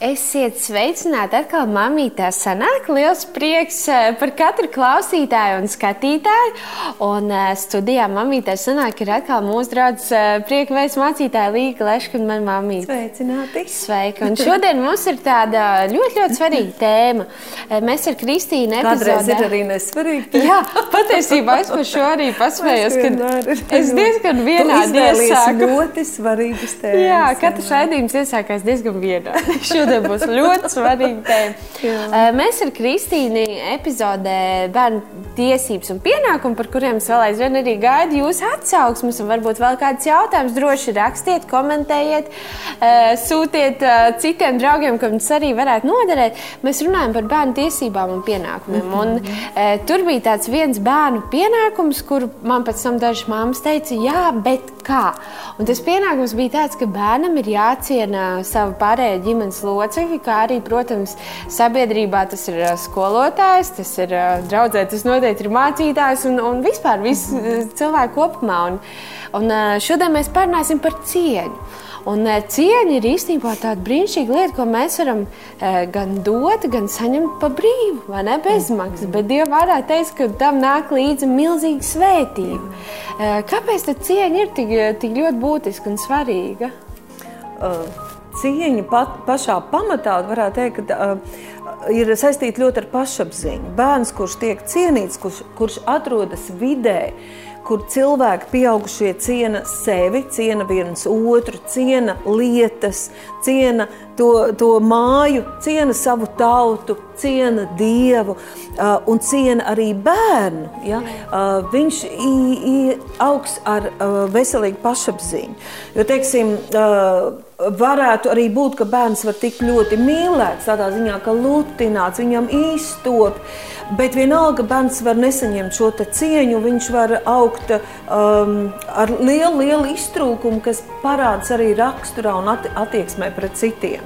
Esiet sveicināti atkal mamītā sanāk. Liels prieks eh, par katru klausītāju un skatītāju. Un uh, studijā mamītā sanāk ir atkal mūsu draugs uh, prieka veids mācītāja Līga Leška un man mamīte. Sveicināti! Sveika! Un šodien mums ir tāda ļoti, ļoti svarīga tēma. Mēs ar Kristīnu epizodē... Kādreiz ir arī nesvarīga. Jā, patiesībā es par šo arī pasmējos, ka es diezgan vienādi iesāku. ļoti svarīgas tēmas. Jā, katrs raidījums iesākās diezgan vienādi. šodien būs ļoti svarīga tēma. Mēs ar Kristīnu epizodē bērnu tiesības un pienākumu, par kuriem es vēl aizvien arī gaidu jūsu atsauksmes, un varbūt vēl kāds jautājums droši rakstiet, komentējiet, sūtiet citiem draugiem, kam tas arī varētu noderēt. Mēs runājam par bērnu tiesībām un pienākumiem. Un, tur bija tāds viens bērnu pienākums, kur man pēc tam dažas mammas teica, jā, bet kā? Un tas pienākums bija tāds, ka bērnam ir jāciena savu pārējo ģimenes locekļi, kā arī, protams, sabiedrībā tas ir skolotājs, tas ir draudzē, tas noteikti ir mācītājs un, un vispār viss cilvēku kopumā. Un, un šodien mēs parunāsim par cieņu. Un cieņa ir īstenībā tāda brīnišķīga lieta, ko mēs varam gan dot, gan saņemt par brīvu, vai ne bezmaksas. Bet Dieva vārdā teiks, ka tam nāk līdzi milzīga svētība. Kāpēc tā cieņa ir tik, tik ļoti būtiska un svarīga? Uh cieņa pat, pašā pamatā, varētu teikt, ka uh, ir saistīta ļoti ar pašapziņu. Bērns, kurš tiek cienīts, kurš, kurš atrodas vidē, kur cilvēki pieaugušie ciena sevi, ciena viens otru, ciena lietas, ciena to, to māju, ciena savu tautu, ciena dievu uh, un ciena arī bērnu. Ja? Uh, viņš augs ar uh, veselīgu pašapziņu. Jo, teiksim, uh, varētu arī būt, ka bērns var tik ļoti mīlēts, tādā ziņā, ka lutināts, viņam iztop. Bet vienalga bērns var nesaņemt šo cieņu, viņš var augt um, ar lielu, lielu iztrūkumu, kas parādās arī raksturā un attieksmē pret citiem.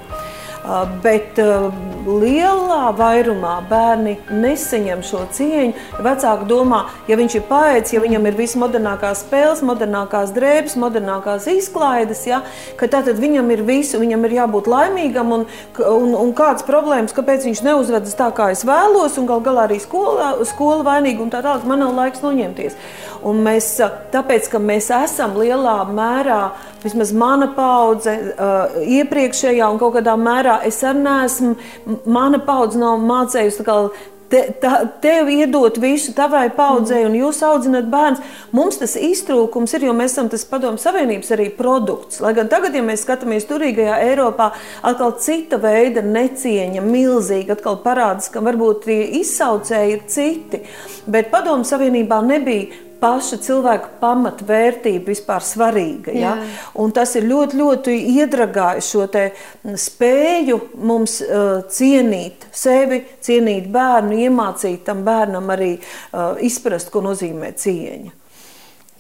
Uh, bet uh, lielā vairumā bērni nesaņem šo cieņu. Vecāki domā, ja viņš ir paēdis, ja viņam ir vismodernākās spēles, modernākās drēbes, modernākās izklaides, ja, ka tad viņam ir viss, viņam ir jābūt laimīgam un, un, un kādas problēmas, kāpēc viņš neuzvedas tā, kā es vēlos, un gal galā arī skola, skola vainīga un tā tālāk. Man nav laiks noņemties. Un mēs, tāpēc, ka mēs esam lielā mērā, vismaz mana paudze, iepriekšējā un kaut kādā mērā es arī neesmu, mana paudze nav mācējusi te, tā, tev iedot visu tavai paudzei, un jūs audzināt bērns. Mums tas iztrūkums ir, jo mēs esam tas padomu savienības arī produkts. Lai gan tagad, ja mēs skatāmies turīgajā Eiropā, atkal cita veida necieņa, milzīga, atkal parādās, ka varbūt tie izsaucēji ir citi. Bet padomu savienībā nebija paša cilvēka pamatvērtība vispār svarīga. Ja? Tas ir ļoti, ļoti iedragājis šo spēju mums uh, cienīt sevi, cienīt bērnu, iemācīt tam bērnam arī uh, izprast, ko nozīmē cieņa.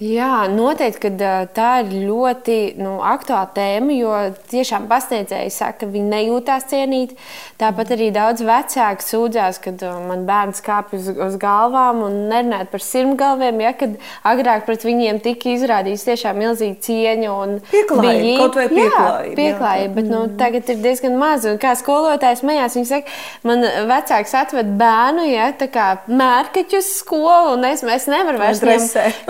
Jā, noteikti, ka tā ir ļoti nu, aktuāla tēma, jo tiešām pasniedzēji saka, ka viņi nejūtās cienīti. Tāpat arī daudz vecāku sūdzās, kad man bērns kāpj uz, uz galvām un nerunājot par sirmgalviem, ja, kad agrāk pret viņiem tika izrādīts tiešām milzīga cieņa un pieklājība. Kaut vai pieklājība. Pieklājība, bet nu, mm. tagad ir diezgan maz. Un kā skolotājs mājās, viņi saka, man vecāks atved bērnu, ja, tā kā mērkaķus skolu, un es, es nevaru vairs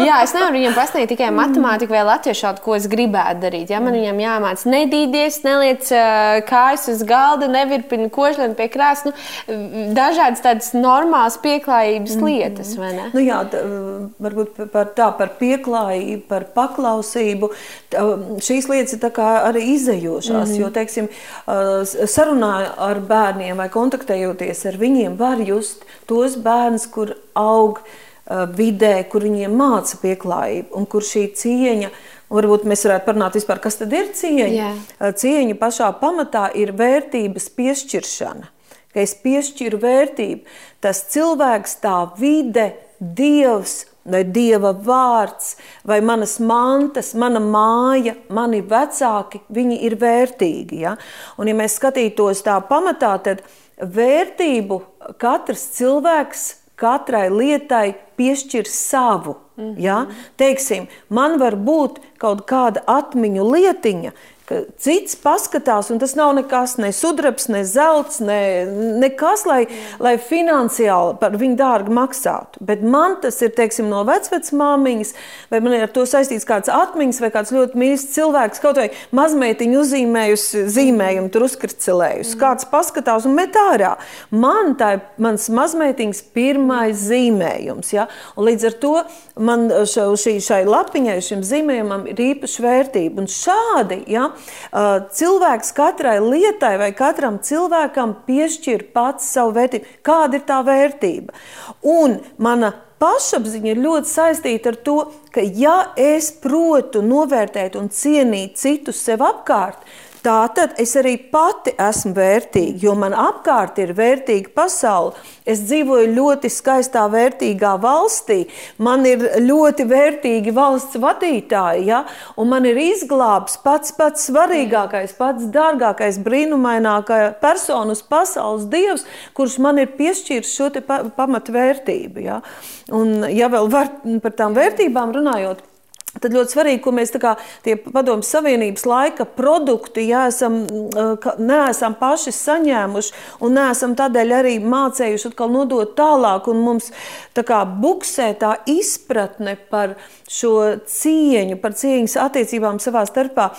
jā, es nevaru viņam pasniegt tikai matemātiku vai latviešu valodu, ko es gribētu darīt. Ja man viņam jāmācās nedīdies, neliec kājas uz galda, nevirpina kožleni pie krāsas. Nu, dažādas tādas normālas pieklājības mm. lietas, vai ne? Nu, jā, tā, varbūt par tā, par pieklājību, par paklausību. Tā, šīs lietas ir arī izējošās, mm. jo, teiksim, sarunā ar bērniem vai kontaktējoties ar viņiem, var just tos bērnus, kur aug vidē, kur viņiem māca pieklājību un kur šī cieņa. Varbūt mēs varētu parunāt vispār, kas tad ir cieņa. Yeah. Cieņa pašā pamatā ir vērtības piešķiršana. Ka es piešķiru vērtību, tas cilvēks, tā vide, dievs, vai dieva vārds, vai manas mantas, mana māja, mani vecāki, viņi ir vērtīgi. Ja? Un, ja mēs skatītos tā pamatā, tad vērtību katrs cilvēks katrai lietai piešķir savu. Mm -hmm. ja? Teiksim, man var būt kaut kāda atmiņu lietiņa, cits paskatās, un tas nav nekas, ne sudrabs, ne zelts, ne, nekas, lai, lai finansiāli par viņu dārgi maksātu. Bet man tas ir, teiksim, no vecvecmāmiņas, vai man ir ar to saistīts kāds atmiņas, vai kāds ļoti mīļs cilvēks, kaut vai mazmeitiņu uzzīmējusi zīmējumu, tur uzkristcelējusi. Mm. Kāds paskatās un met ārā. Man tā ir mans mazmeitiņas pirmais zīmējums. Ja? Un līdz ar to man šo, šī, šai lapiņai, šim zīmējumam ir īpaša vērtība. Un šādi, ja, cilvēks katrai lietai vai katram cilvēkam piešķir pats savu vērtību. Kāda ir tā vērtība? Un mana pašapziņa ir ļoti saistīta ar to, ka, ja es protu novērtēt un cienīt citus sev apkārt, Tā tad es arī pati esmu vērtīga, jo man apkārt ir vērtīga pasaule. Es dzīvoju ļoti skaistā, vērtīgā valstī. Man ir ļoti vērtīgi valsts vadītāji, ja? un man ir izglābs pats pats svarīgākais, pats dārgākais, brīnumainākā persona uz pasaules dievs, kurš man ir piešķīris šo pa pamatvērtību. Ja? Un, ja vēl var par tām vērtībām runājot, Tad ļoti svarīgi, ko mēs kā, tie padomju savienības laika produkti ja esam, neesam paši saņēmuši un neesam tādēļ arī mācējuši atkal nodot tālāk. Mums tā kā buksē tā izpratne par šo cieņu, par cieņas attiecībām savā starpā.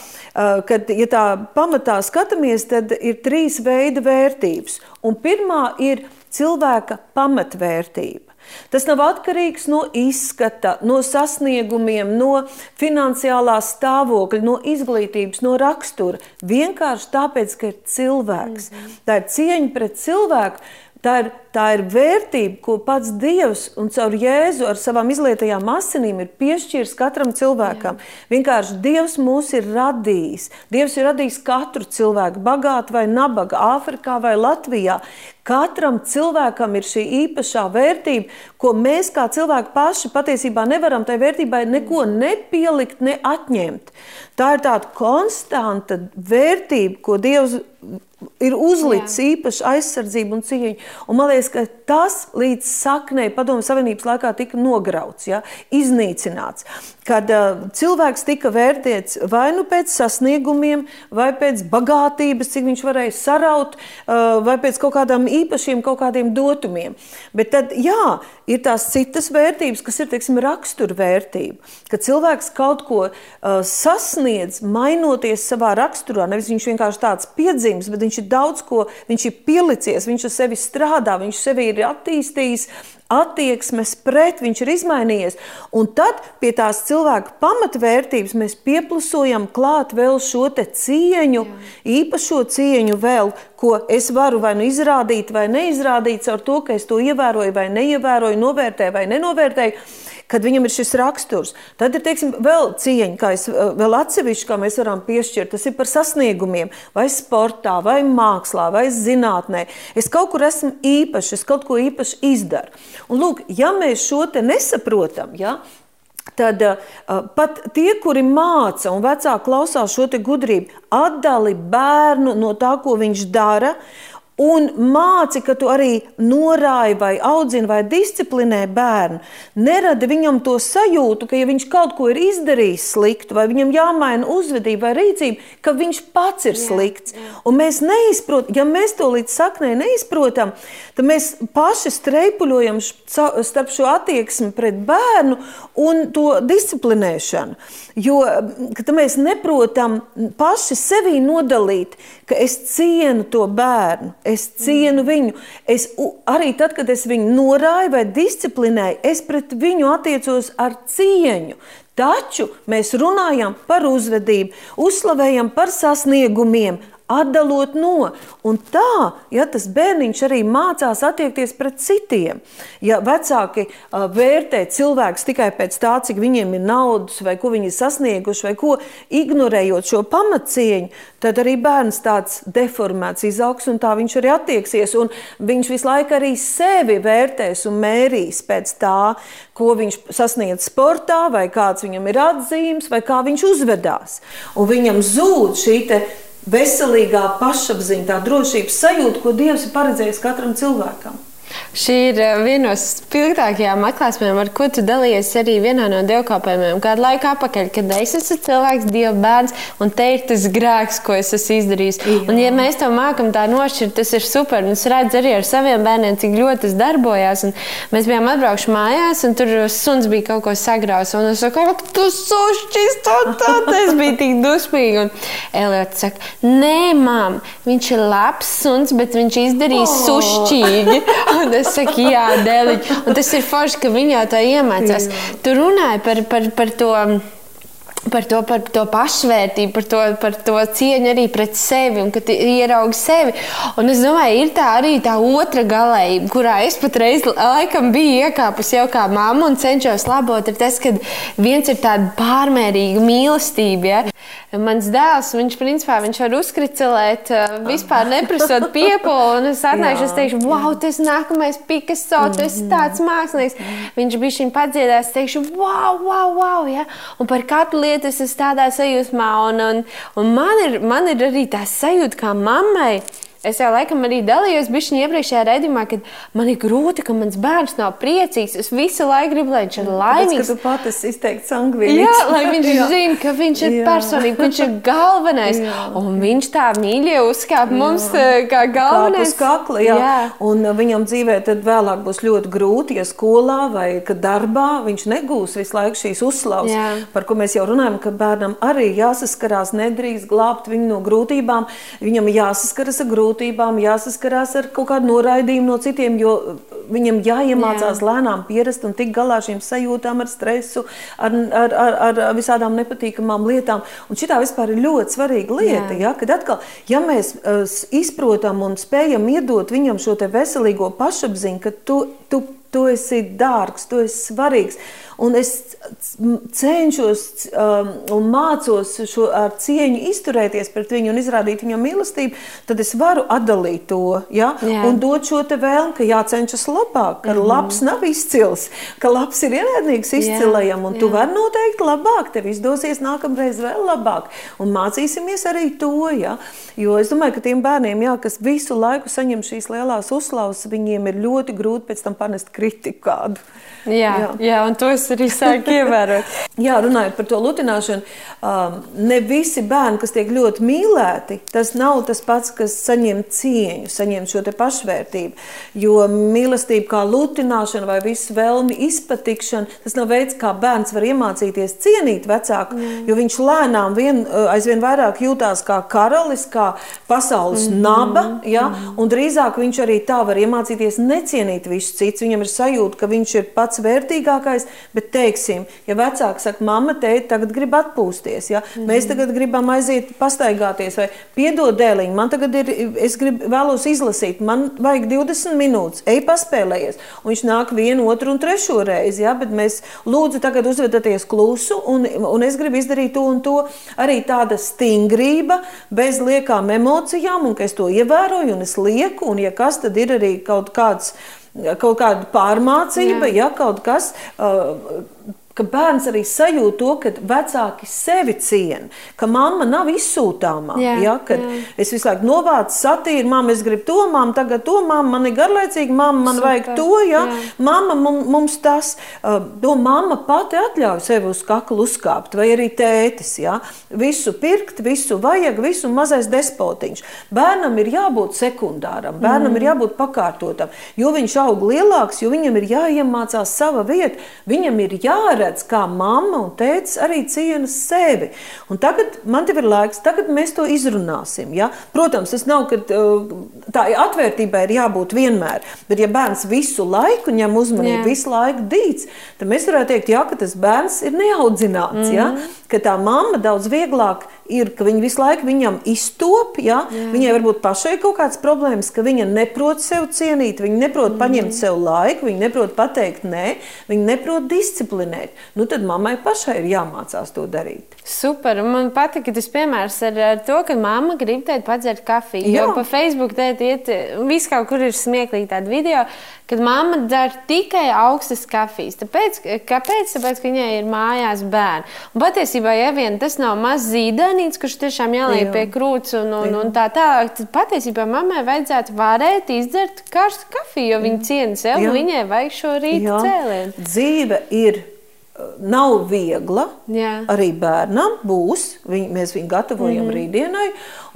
Kad, ja tā pamatā skatāmies, tad ir trīs veidi vērtības. Un pirmā ir cilvēka pamatvērtība. Tas nav atkarīgs no izskata, no sasniegumiem, no finansiālā stāvokļa, no izglītības, no rakstura. Vienkārši tāpēc, ka ir cilvēks. Mm -hmm. Tā ir cieņa pret cilvēku. Tā ir, tā ir vērtība, ko pats Dievs un caur Jēzu ar savām izlietajām asinīm ir piešķīris katram cilvēkam. Jā. Vienkārši Dievs mūs ir radījis. Dievs ir radījis katru cilvēku, bagātu vai nabaga, Āfrikā vai Latvijā. Katram cilvēkam ir šī īpašā vērtība, ko mēs kā cilvēki paši patiesībā nevaram tai vērtībai neko nepielikt, ne atņemt. Tā ir tāda konstanta vērtība, ko Dievs ir uzlicis Jā. īpaši aizsardzību un cieņu. Un man liekas, ka tas līdz saknei Padomu Savienības laikā tika nograuts, ja, iznīcināts. Kad uh, cilvēks tika vērtēts vai nu pēc sasniegumiem, vai pēc bagātības, cik viņš varēja saraut, uh, vai pēc kaut kādām īpašiem kaut kādiem dotumiem. Bet tad, jā, ir tās citas vērtības, kas ir, teiksim, raksturvērtība. Kad cilvēks kaut ko uh, sasniedz, mainoties savā raksturā, nevis viņš vienkārši tāds piedzimis, bet viņš ir daudz ko, viņš ir pielicies, viņš ar sevi strādā, viņš sevi ir attīstījis, attieksmes pret, viņš ir izmainījies. Un tad pie tās cilvēka pamatvērtības mēs pieplusojam klāt vēl šo cieņu, Jā. īpašo cieņu vēl, ko es varu vai nu izrādīt vai neizrādīt ar to, ka es to ievēroju vai neievēroju, novērtēju vai nenovērtēju kad viņam ir šis raksturs. Tad ir teiksim, vēl cieņa, kā es vēl atsevišķi, kā mēs varam piešķirt. Tas ir par sasniegumiem, vai sportā, vai mākslā, vai zinātnē. Es kaut kur esmu īpašs, es kaut ko īpaši izdaru. Un lūk, ja mēs šo te nesaprotam, ja, Tad uh, pat tie, kuri māca un vecāki klausās šo gudrību, atdali bērnu no tā, ko viņš dara, un māci, ka tu arī norāji, vai audzini, vai disciplinē bērnu, nerada viņam to sajūtu, ka, ja viņš kaut ko ir izdarījis sliktu, vai viņam jāmaina uzvedība vai rīcība, ka viņš pats ir slikts. Un mēs neizprotam, ja mēs to līdz saknē neizprotam, tad mēs paši streipuļojam starp šo attieksmi pret bērnu un to disciplinēšanu. Jo mēs neprotam paši sevi nodalīt, ka es cienu to bērnu es cienu viņu. Es, arī tad, kad es viņu norāju vai disciplinēju, es pret viņu attiecos ar cieņu. Taču mēs runājam par uzvedību, uzslavējam par sasniegumiem, atdalot no. Un tā, ja tas bērniņš arī mācās attiekties pret citiem. Ja vecāki uh, vērtē cilvēkus tikai pēc tā, cik viņiem ir naudas, vai ko viņi ir sasnieguši, vai ko ignorējot šo pamatcieņu, tad arī bērns tāds deformēts izaugs un tā viņš arī attieksies. Un viņš visu laiku arī sevi vērtēs un mērīs pēc tā, ko viņš sasniedz sportā, vai kāds viņam ir atzīmes, vai kā viņš uzvedās. Un viņam zūd šī veselīgā pašapziņa, tā drošības sajūta, ko Dievs ir paredzējis katram cilvēkam. Šī ir eh, viena no spilgtākajām atklāsmēm, ar ko tu dalījies arī vienā no dievkalpojumiem. Kādu laiku atpakaļ, kad es esmu cilvēks, dieva bērns, un te ir tas grēks, ko es esmu izdarījis. Jā. Un, ja mēs to mākam tā nošķirt, tas ir super. Un es redzu arī ar saviem bērniem, cik ļoti tas darbojās. Un mēs bijām atbraukuši mājās, un tur suns bija kaut ko sagrauts. Un es saku, ak, tu sušķis, to tā, es biju tik dusmīga. Un Eliots saka, nē, mām, viņš ir labs suns, bet viņš izdarīja oh. sušķīgi. Un es saku, jā, dēliņ. Un tas ir forši, ka jau tā iemācās. Tu runāji par, par, par to par to, par to pašvērtību, par to, par to cieņu arī pret sevi un ka tu ieraugi sevi. Un es domāju, ir tā arī tā otra galējība, kurā es patreiz laikam biju iekāpusi jau kā mamma un cenšos labot. Ir tas, ka viens ir tāda pārmērīga mīlestība. Ja? Mans dēls, viņš principā viņš var uzkricelēt, eh, vispār neprasot piepolu. Un es atnākšu, es teikšu, wow, tas nākamais Picasso, tas ir tāds mākslinieks. Viņš bija šim padziedājis, teikšu, wow, wow, wow. Ja? Un par katru lietu lietas, es tādā sajūsmā, un, un, un man, ir, man ir arī tā sajūta, kā mammai. Es jau laikam arī dalījos bišķiņā iepriekšējā redzējumā, kad man ir grūti, ka mans bērns nav priecīgs. Es visu laiku gribu, lai viņš ir laimīgs. Tas, ka tu pati esi izteikti sangvīgs. Jā, lai viņš zina, ka viņš ir personība, ka viņš ir galvenais. jā. Un viņš tā mīļi uzkāp mums eh, kā galvenais. Kā kakla, jā. jā. Un viņam dzīvē tad vēlāk būs ļoti grūti, ja skolā vai darbā viņš negūs visu laiku šīs uzslavas, jā. par ko mēs jau runājam, ka bērnam arī jāsaskarās, nedrīkst glābt viņu no grūtībām. Viņam jāsaskaras ar grūtībām grūtībām, jāsaskarās ar kaut kādu noraidījumu no citiem, jo viņam jāiemācās Jā. lēnām pierast un tikt galā šīm sajūtām, ar stresu, ar, ar, ar, ar visādām nepatīkamām lietām. Un šī vispār ir ļoti svarīga lieta, ja, kad atkal, ja mēs uh, izprotam un spējam iedot viņam šo veselīgo pašapziņu, ka tu, tu, tu esi dārgs, tu esi svarīgs un es cenšos um, un mācos šo ar cieņu izturēties pret viņu un izrādīt viņam mīlestību, tad es varu atdalīt to ja? Jā. un dot šo te vēlmu, ka jācenšas labāk, ka mm -hmm. labs nav izcils, ka labs ir ienaidnieks izcilajam, un Jā. tu vari noteikt labāk, tev izdosies nākamreiz vēl labāk, un mācīsimies arī to, ja? jo es domāju, ka tiem bērniem, jā, kas visu laiku saņem šīs lielās uzslavas, viņiem ir ļoti grūti pēc tam panest kritiku kādu. Jā, jā. jā, un to es arī sāku ievērot. jā, runājot par to lutināšanu, um, ne visi bērni, kas tiek ļoti mīlēti, tas nav tas pats, kas saņem cieņu, saņem šo pašvērtību. Jo mīlestība kā lutināšana vai visu vēlmi izpatikšana, tas nav veids, kā bērns var iemācīties cienīt vecāku, mm. jo viņš lēnām vien, uh, aizvien vairāk jūtās kā karalis, kā pasaules mm. naba, ja? mm. un drīzāk viņš arī tā var iemācīties necienīt visus citus. Viņam ir sajūta, ka viņš ir pats vērtīgākais, bet, teiksim, ja vecāks saka, mamma, teikt, tagad grib atpūsties, ja? mm mēs tagad gribam aiziet pastaigāties, vai piedod dēliņu, man tagad ir, es grib, vēlos izlasīt, man vajag 20 minūtes, ej paspēlējies, un viņš nāk vienu, otru un trešo reizi, ja? bet mēs lūdzu tagad uzvedaties klusu, un, un es gribu izdarīt to un to, arī tāda stingrība, bez liekām emocijām, un ka es to ievēroju, un es lieku, un ja kas, tad ir arī kaut kāds, kaut kāda pārmācība, Jā. ja kaut kas. Uh, ka bērns arī sajūt to, ka vecāki sevi ciena, ka mamma nav izsūtāmā. Jā, ja, kad jā. es visu laiku novācu satīru, mamma, es gribu to, mamma, tagad to, mamma, man ir garlaicīgi, mamma, man Super. vajag to, ja, jā. mamma, mums tas, uh, to mamma pati atļauj sevi uz kaklu uzkāpt, vai arī tētis, ja, visu pirkt, visu vajag, visu mazais despotiņš. Bērnam ir jābūt sekundāram, bērnam mm. ir jābūt pakārtotam, jo viņš aug lielāks, jo viņam ir jāiemācās sava vieta, viņam ir jārada jāredz, kā mamma un tēvs arī ciena sevi. Un tagad man ir laiks, tagad mēs to izrunāsim. Ja? Protams, tas nav, ka tā atvērtībai ir jābūt vienmēr, bet ja bērns visu laiku ņem uzmanību, Jā. visu laiku dīts, tad mēs varētu teikt, jā, ka tas bērns ir neaudzināts. Mm -hmm. ja? Ka tā mamma daudz vieglāk ir, ka viņa visu laiku viņam iztop. Ja? Jā. Viņai varbūt pašai kaut kādas problēmas, ka viņa neprot sev cienīt, viņa neprot mm. paņemt sev laiku, viņa neprot pateikt nē, viņa neprot disciplinēt nu tad mammai pašai ir jāmācās to darīt. Super. Man patīk tas piemērs ar, ar to, ka mamma grib teikt, padzert kafiju. Jā. Jo pa Facebook teikt, iet, viss kaut kur ir smieklīgi tādi video, kad mamma dzer tikai augstas kafijas. Tāpēc, kāpēc? Tāpēc, ka viņai ir mājās bērni. Un patiesībā, ja vien tas nav mazs zīdainīts, kurš tiešām jāliek pie krūts un, un, un tā tālāk, tad patiesībā mammai vajadzētu varēt izdzert karstu kafiju, jo viņa ciena sev, viņai vajag šo rītu cēlienu. Dzīve ir nav viegla. Jā. Arī bērnam būs. Viņ, mēs viņu gatavojam mm -hmm. rītdienai,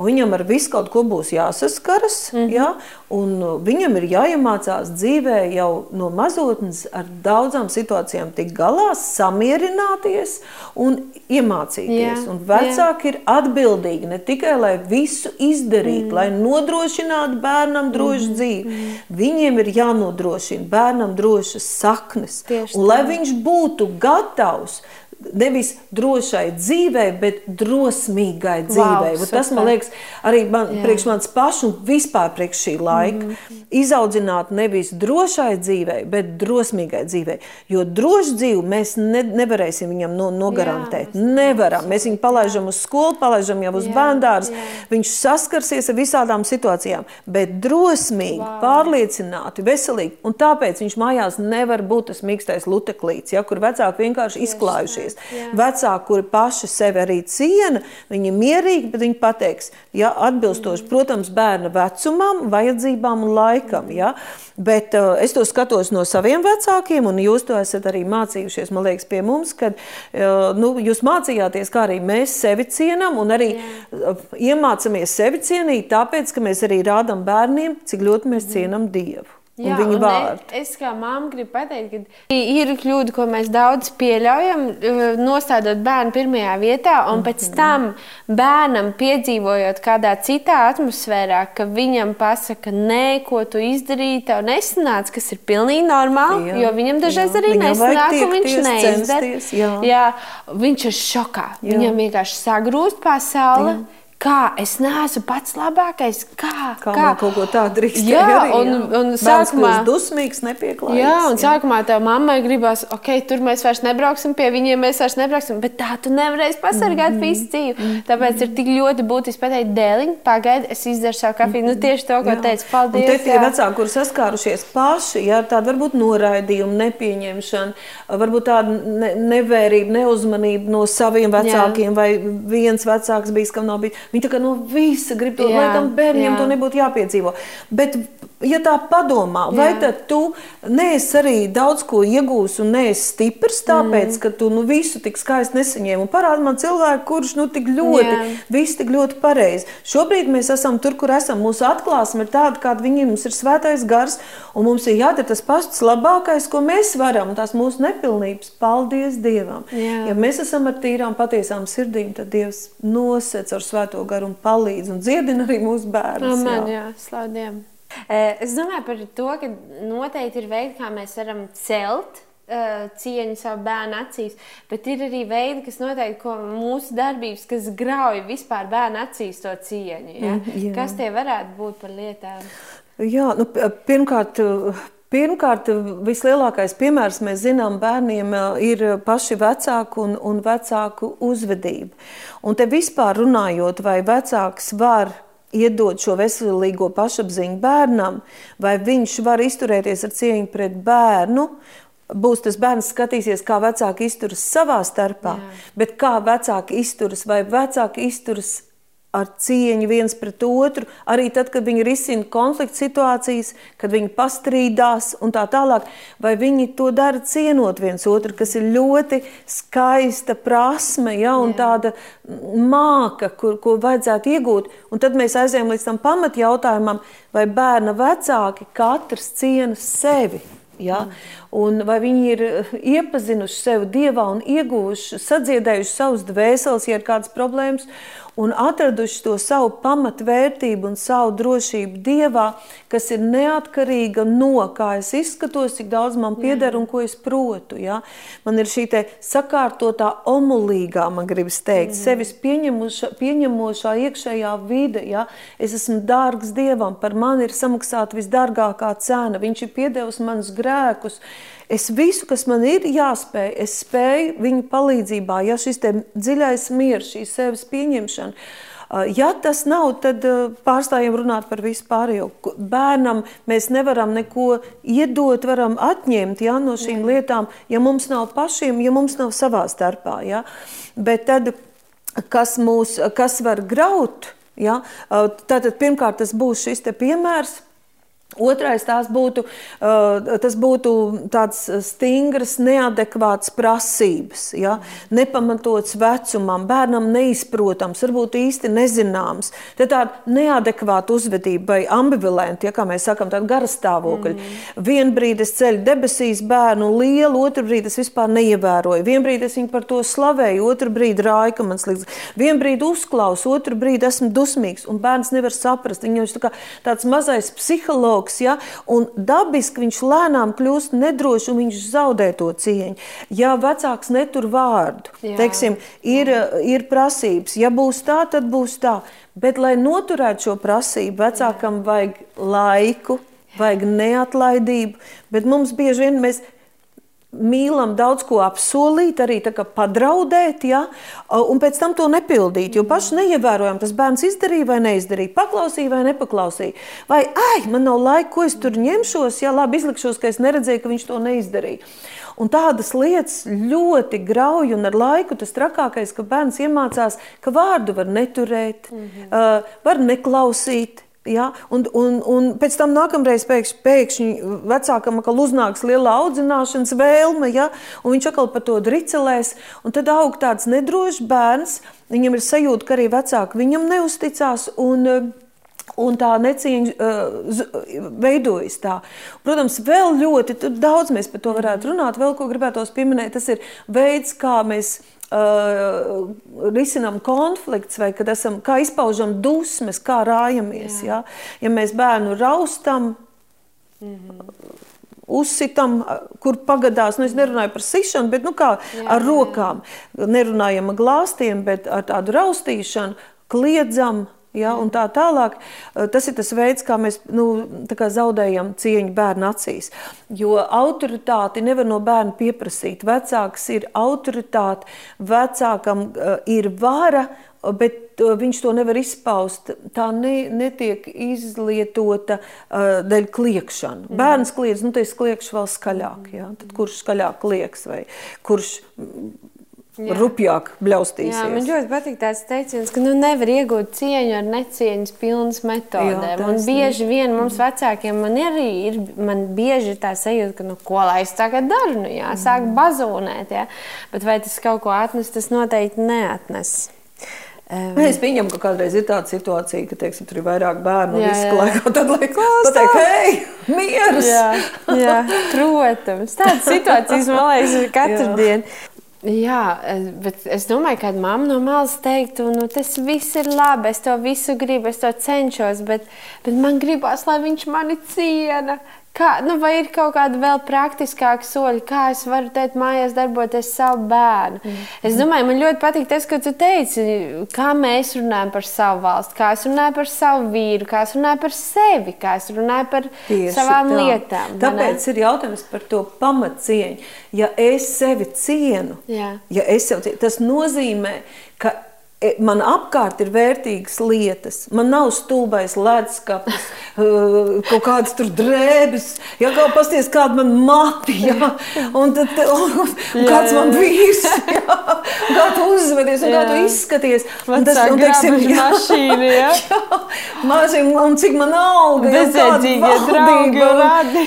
viņam ar visu kaut ko būs jāsaskaras. Mm -hmm. jā, un viņam ir jāiemācās dzīvē jau no mazotnes ar daudzām situācijām tikt galā, samierināties un iemācīties. Jā. Un vecāki jā. ir atbildīgi ne tikai lai visu izdarītu, mm lai nodrošinātu bērnam drošu mm dzīvi. Mm. Viņiem ir jānodrošina bērnam drošas saknes, Tieši un tā. lai viņš būtu gatavs nevis drošai dzīvei, bet drosmīgai dzīvei. Wow, tas man liekas arī man, Jā. priekš manis pašs un vispār priekš šī laika. Mm -hmm. Izaudzināt nevis drošai dzīvei, bet drosmīgai dzīvei. Jo drošu dzīvi mēs ne, nevarēsim viņam no, nogarantēt. Jā, Nevaram. Mēs viņu palaidām uz skolu, palaidām jau uz bērndārs. Viņš saskarsies ar visādām situācijām, bet drosmīgi, wow. pārliecināti, veselīgi. Un tāpēc viņš mājās nevar būt tas mīkstais luteklīts, ja, kur vecāki vienkārši izklājušies mācīties. Jā. Vecāki, kuri paši sevi arī ciena, viņi mierīgi, bet viņi pateiks, ja, atbilstoši, mm. protams, bērna vecumam, vajadzībām un laikam. Ja. Bet uh, es to skatos no saviem vecākiem, un jūs to esat arī mācījušies, man liekas, pie mums, kad uh, nu, jūs mācījāties, kā arī mēs sevi cienam, un arī Jā. uh, iemācāmies sevi cienīt, tāpēc, ka mēs arī rādām bērniem, cik ļoti mēs cienam Dievu. Jā, viņa vārdu. Es kā māma gribu pateikt, ka ir kļūda, ko mēs daudz pieļaujam, uh, nostādot bērnu pirmajā vietā, un pēc mhm. tam bērnam piedzīvojot kādā citā atmosfērā, ka viņam pasaka, nē, ko tu izdarīji, tev nesanāca, kas ir pilnīgi normāli, jā, jo viņam dažreiz jā. arī nesanāk, un viņš neizdara. Jā. jā, viņš ir šokā. Jā. Viņam vienkārši sagrūst pasaule. Jā Kā es neesmu pats labākais? Kā? Kā, kā? kaut ko tādu drīkst jā, arī, un, jā. un sākumā dusmīgs, nepieklājīgs. Jā, un jā. sākumā tev mammai gribās, ok, tur mēs vairs nebrauksim pie viņiem, mēs vairs nebrauksim, bet tā tu nevarēsi pasargāt mm -hmm. visu dzīvi. Mm -hmm. Tāpēc ir tik ļoti būtiski pateikt, dēliņ, pagaidi, es izdaru savu kafiju. Mm -hmm. Nu, tieši to, ko jā. teicu, paldies. Un te tie vecāki, kur saskārušies paši, jā, tāda varbūt noraidījuma, nepieņemšana, varbūt tāda ne, nevērība, neuzmanība no saviem vecākiem, jā. vai viens vecāks bijis, kam nav bijis Viņi tā kā no visa grib to, jā, lai tam bērniem jā. to nebūtu jāpiedzīvo. Bet, ja tā padomā, jā. vai tad tu neesi arī daudz ko iegūsi un neesi stiprs, tāpēc, mm. ka tu nu, visu tik skaisti nesaņēmi. Un parādi man cilvēku, kurš nu, tik ļoti, jā. viss tik ļoti pareizi. Šobrīd mēs esam tur, kur esam. Mūsu atklāsme ir tāda, kāda viņiem mums ir svētais gars, un mums ir jādara tas pats labākais, ko mēs varam, tās mūsu nepilnības. Paldies Dievam! Jā. Ja mēs esam ar tīrām, patiesām sirdīm, tad Dievs nosec ar svēto svēto garu un palīdz un dziedina arī mūsu bērnus. Amen, jā, jā slādiem. Es domāju par to, ka noteikti ir veidi, kā mēs varam celt cieņu savu bērnu acīs, bet ir arī veidi, kas noteikti mūsu darbības, kas grauj vispār bērnu acīs to cieņu. Ja? Mm, jā. Kas tie varētu būt par lietām? Jā, nu, pirmkārt, Pirmkārt, vislielākais piemērs mēs zinām bērniem ir paši vecāki un, un vecāku uzvedība. Un te vispār runājot, vai vecāks var iedot šo veselīgo pašapziņu bērnam, vai viņš var izturēties ar cieņu pret bērnu, būs tas bērns skatīsies, kā vecāki izturas savā starpā, Jā. bet kā vecāki izturas, vai vecāki izturas ar cieņu viens pret otru, arī tad, kad viņi risina konflikta situācijas, kad viņi pastrīdās un tā tālāk, vai viņi to dara cienot viens otru, kas ir ļoti skaista prasme, ja, un Jā. tāda māka, kur, ko vajadzētu iegūt. Un tad mēs aizējām līdz tam pamatjautājumam, vai bērna vecāki katrs ciena sevi. Ja? Un vai viņi ir iepazinuši sevi dievā un ieguvuši, sadziedējuši savus dvēseles, ja ir kādas problēmas, un atraduši to savu pamatvērtību un savu drošību Dievā, kas ir neatkarīga no kā es izskatos, cik daudz man pieder un ko es protu. Ja? Man ir šī sakārtotā omulīgā, man gribas teikt, mm. sevis pieņemošā iekšējā vide. Ja? Es esmu dārgs Dievam, par mani ir samaksāta visdārgākā cena. Viņš ir piedevis manus grēkus, Es visu, kas man ir jāspēj, es spēju viņu palīdzībā, ja šis dziļais miers, šī sevis pieņemšana. Ja tas nav, tad pārstājam runāt par vispārējo. Bērnam mēs nevaram neko iedot, varam atņemt ja, no šīm lietām, ja mums nav pašiem, ja mums nav savā starpā. Ja. Bet tad, kas, mūs, kas var graut, ja, tad pirmkārt tas būs šis piemērs Otrais būtu, tas būtu tāds stingrs, neadekvāts prasības, ja? nepamatots vecumam, bērnam neizprotams, varbūt īsti nezināms. Tad tāda neadekvāta uzvedība vai ambivalenta, ja, kā mēs sakām, tāda gara stāvokļa. Mm. Vienu brīdi es ceļu debesīs bērnu lielu, otru brīdi es vispār neievēroju. Vienu brīdi es viņu par to slavēju, otru brīdi rāju, ka man slikts. Vienu brīdi uzklausu, otru brīdi esmu dusmīgs, un bērns nevar saprast. Viņam ir tā tāds mazais psihologs pieaugs, ja, un dabiski viņš lēnām kļūst nedrošs un viņš zaudē to cieņu. Ja vecāks netur vārdu, Jā. teiksim, ir, ir prasības, ja būs tā, tad būs tā. Bet, lai noturētu šo prasību, vecākam vajag laiku, vajag neatlaidību, bet mums bieži vien mēs mīlam daudz ko apsolīt, arī padraudēt, ja, un pēc tam to nepildīt. Jo paši neievērojam, tas bērns izdarīja vai neizdarīja, paklausīja vai nepaklausīja. Vai, ai, man nav laika, ko es tur ņemšos, ja labi izlikšos, ka es neredzēju, ka viņš to neizdarīja. Un tādas lietas ļoti grauj, un ar laiku tas trakākais, ka bērns iemācās, ka vārdu var neturēt, mm -hmm. uh, var neklausīt Ja? Un, un, un pēc tam nākamreiz pēkšņi, pēkšņi vecākam uznāks liela audzināšanas vēlme, ja? un viņš atkal par to dricelēs. Tad aug tāds nedrošs bērns, viņam ir sajūta, ka arī vecāki viņam neusticās. Un, Un tā necieņa uh, veidojas tā. Protams, vēl ļoti daudz mēs par to varētu runāt. Vēl ko gribētos pieminēt, tas ir veids, kā mēs uh, risinām konflikts, vai kad esam, kā izpaužam dusmes, kā rājamies. Jā. Ja, ja mēs bērnu raustam, mm -hmm. uzsitam, kur pagadās, nu es nerunāju par sišanu, bet nu kā jā, ar rokām, nerunājam ar glāstiem, bet ar tādu raustīšanu, kliedzam, Ja, un tā tālāk, eh, tas ir tas veids, kā mēs nu, kā zaudējam cieņu bērnu acīs. Jo autoritāti nevar no bērna pieprasīt. Vecāks ir autoritāte, vecākam uh, ir vara, bet uh, viņš to nevar izpaust. Tā ne, netiek izlietota uh, dēļ kliekšana. Mm. Bērns kliedz, nu, tas kliekš vēl skaļāk. Ja? Tad kurš skaļāk klieks vai kurš Jā. rupjāk bļaustīsies. Jā, man ļoti patīk tāds teiciens, ka nu, nevar iegūt cieņu ar necieņas pilnas metodēm. Jā, un bieži vien mums vecākiem man arī ir, man bieži ir tā sajūta, ka, nu, ko lai es tagad daru, nu, jāsāk mm. bazūnēt, jā. Bet vai tas kaut ko atnes, tas noteikti neatnes. Um, es pieņemu, ka kādreiz ir tāda situācija, ka teiksim, tur ir vairāk bērnu un visu laiku tad liekas, pateikt, hei, mieras! Jā, jā, protams, tādas situācijas man liekas katru dienu. Jā, bet es domāju, ka mamma no malas teiktu, nu, tas viss ir labi, es to visu gribu, es to cenšos, bet, bet man gribās, lai viņš mani ciena. Kā, nu, vai ir kaut kādi vēl praktiskāki soļi, kā es varu teikt, mājās darboties savu bērnu? Mm. Es domāju, man ļoti patīk tas, ko tu teici, kā mēs runājam par savu valsti, kā es runāju par savu vīru, kā es runāju par sevi, kā es runāju par Tieši savām tā. lietām. Tāpēc ir jautājums par to pamatcieņu. Ja es sevi cienu, Jā. ja es sev cienu, tas nozīmē, ka man apkārt ir vērtīgas lietas. Man nav stulbais ledskapis, kaut kādas tur drēbes, ja kaut pasties kāda man mati, ja, un, tad, un, un kāds man vīrs, ja, kā tu uzvedies un jā. kā tu izskaties. Un tas, un, teiksim, jā, mašīna, ja. jā, mašīna, un cik man alga, ja, Bezēdzīgie draugi un radi.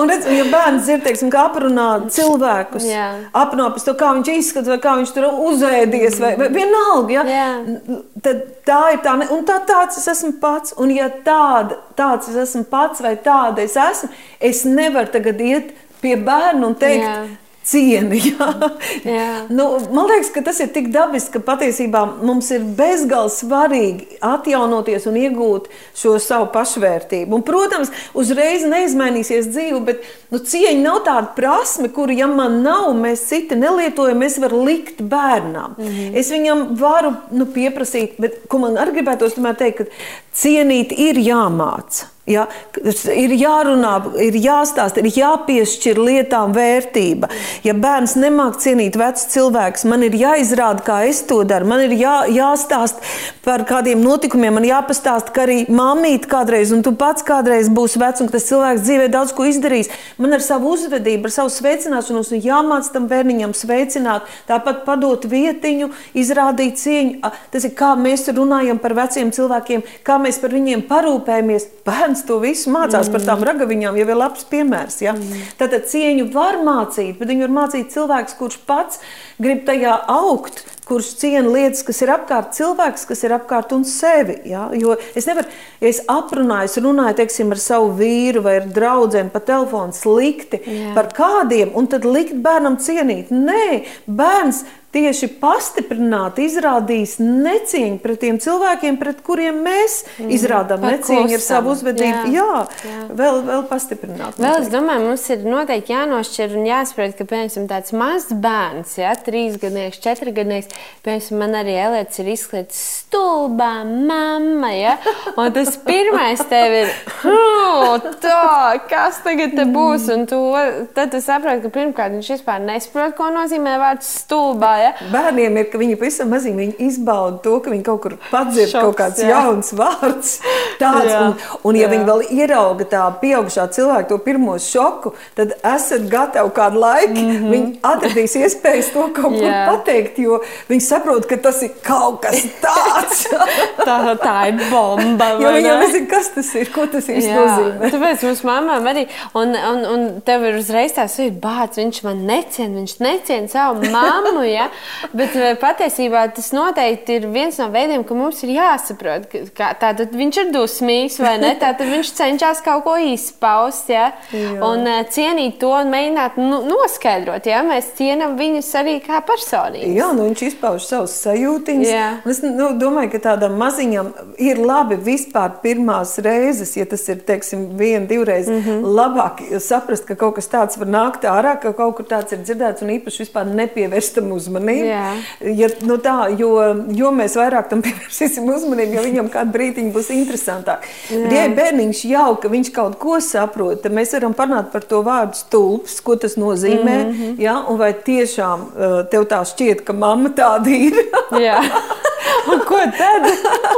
un redz, ja bērns ir, teiksim, kā aprunā cilvēkus, jā. aprunā pēc to, kā viņš izskatās, vai kā viņš tur uzēdies, vai, vai vienalga. Ja? Jā. Tad tā ir tā, un tā, tāds es esmu pats. Un, ja tāda, tāds es esmu pats, vai tāda es esmu, es nevaru tagad iet pie bērna un teikt, Jā cieni. Jā. Jā. Nu, man liekas, ka tas ir tik dabiski, ka patiesībā mums ir bezgalīgi svarīgi atjaunoties un iegūt šo savu pašvērtību. Un, protams, uzreiz neizmainīsies dzīve, bet nu, cieņa nav tāda prasme, kuru, ja man nav, mēs citi nelietojam, es varu likt bērnam. -hmm. Es viņam varu nu, pieprasīt, bet ko man arī gribētos teikt, ka cienīt ir jāmāca. Ja, ir jārunā, ir jāstāsta, ir jāpiešķir lietām vērtība. Ja bērns nemāk cienīt vecu cilvēku, man ir jāizrāda, kā es to daru. Man ir jā, jāstāsta par kādiem notikumiem, man jāpastāsta, ka arī mammīte kādreiz, un tu pats kādreiz būsi vecs, un tas cilvēks dzīvē daudz ko izdarījis. Man ar savu uzvedību, ar savu sveicināšanos, jāmāc tam bērniņam sveicināt, tāpat padot vietiņu, izrādīt cieņu. Tas ir kā mēs runājam par veciem cilvēkiem, kā mēs par viņiem parūpējamies. Bērns to visu mācās mm. par tām ragaviņām, jau ir labs piemērs. Ja? Mm. Tātad cieņu var mācīt, bet viņu var mācīt cilvēks, kurš pats grib tajā augt, kurš ciena lietas, kas ir apkārt, cilvēks, kas ir apkārt un sevi. Ja? Jo es nevaru, ja es aprunāju, es runāju teiksim, ar savu vīru vai ar draugu pa telefonu slikti Jā. par kādiem, un tad likt bērnam cienīt. Nē, bērns tieši pastiprināti izrādījis necieņu pret tiem cilvēkiem, pret kuriem mēs mm. izrādām necieņu ar savu uzvedību. Jā, jā, jā. Vēl, vēl pastiprināt. Vēl es domāju, mums ir noteikti jānošķir un jāsaprot, ka, piemēram, tāds mazs bērns, ja, trīs gadnieks, četri gadnieks, piemēram, man arī Elēts ir izklaides stulbā mamma, ja, un tas pirmais tev ir, tā, kas tagad te būs, tu, tad tu saproti, ka pirmkārt viņš vispār nesaprot, ko nozīmē vārds stulbā, ja? Bērniem ir, ka viņi pavisam maziņi viņi izbauda to, ka viņi kaut kur padzird Šoks, kaut kāds jā. jauns vārds. Tāds, jā, un, un ja jā. viņi vēl ierauga tā pieaugušā cilvēka to pirmo šoku, tad esat gatavi kādu laiku. Mm -hmm. Viņi atradīs iespējas to kaut kur pateikt, jo viņi saprot, ka tas ir kaut kas tāds. tā, tā ir bomba. Jo viņi jau nezina, kas tas ir, ko tas īsti nozīmē. Tāpēc mums mamām arī, un, un, un tev ir uzreiz tāds, bāc, viņš man necien, viņš necien savu mammu, ja? Bet eh, patiesībā tas noteikti ir viens no veidiem, ka mums ir jāsaprot, ka tātad viņš ir dusmīgs vai ne. Tātad viņš cenšas kaut ko izpaust ja? un uh, cienīt to un mēģināt nu, noskaidrot. Ja? Mēs cienām viņus arī kā personīgi. Jā, nu viņš izpauž savus sajūtiņas. Es nu, domāju, ka tādam maziņam ir labi vispār pirmās reizes, ja tas ir teiksim, viena, divreiz mm -hmm. labāk saprast, ka kaut kas tāds var nākt ārā, ka kaut kur tāds ir dzirdēts un īpaši vispār nepievērstam uzmanību uzmanību. Ja, nu tā, jo, jo mēs vairāk tam pievērsīsim uzmanību, jo viņam kādu brīdiņu būs interesantāk. Bet, ja bērniņš jau ka viņš kaut ko saprot, tad mēs varam parunāt par to vārdu stulbs, ko tas nozīmē. Mm -hmm. ja, un vai tiešām uh, tev tā šķiet, ka mamma tāda ir? Un ko tad?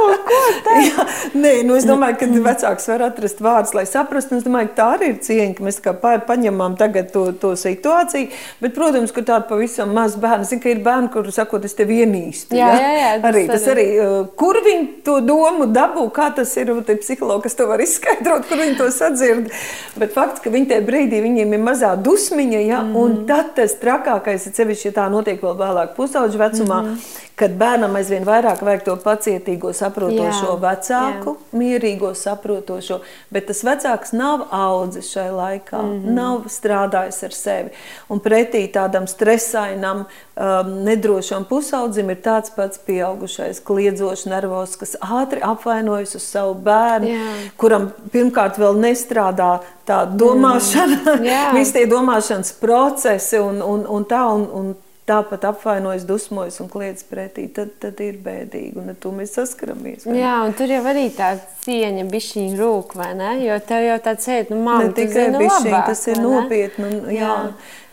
Un ko tad? Jā, nē, nu es domāju, ka vecāks var atrast vārdus, lai saprastu. Es domāju, ka tā arī ir cieņa, ka mēs kā paņemam tagad to, to situāciju. Bet, protams, ka tāda pavisam maz bērnu, zina, ka ir bērni, kuri sakot, es tevi ienīstu. Jā, jā, jā, tas arī, tas arī. Uh, kur viņi to domu dabū, kā tas ir, tie psihologi, kas to var izskaidrot, kur viņi to sadzird. Bet fakts, ka viņi tajā brīdī viņiem ir mazā dusmiņa, ja, mm. un tad tas trakākais ir sevišķi, ja tā notiek vēl vēlāk pusauģu vecumā. Mm -hmm kad bērnam aizvien vairāk vajag to pacietīgo, saprotošo jā, vecāku, jā. mierīgo, saprotošo, bet tas vecāks nav audzis šai laikā, mm -hmm. nav strādājis ar sevi. Un pretī tādam stresainam, um, nedrošam pusaudzim ir tāds pats pieaugušais, kliedzošs, nervos, kas ātri apvainojas uz savu bērnu, jā. kuram pirmkārt vēl nestrādā tā domāšana, mm, visi tie domāšanas procesi un, un, un tā. Un, un tāpat apvainojas, dusmojas un kliedz pretī, tad, tad ir bēdīgi. Un ar to mēs saskaramies. Jā, un tur jau arī tā cieņa bišķiņa rūk, vai ne? Jo tev jau tāds sēd, nu, mamma, ne tikai bišķiņa, tas ir nopietni. Un, jā. jā.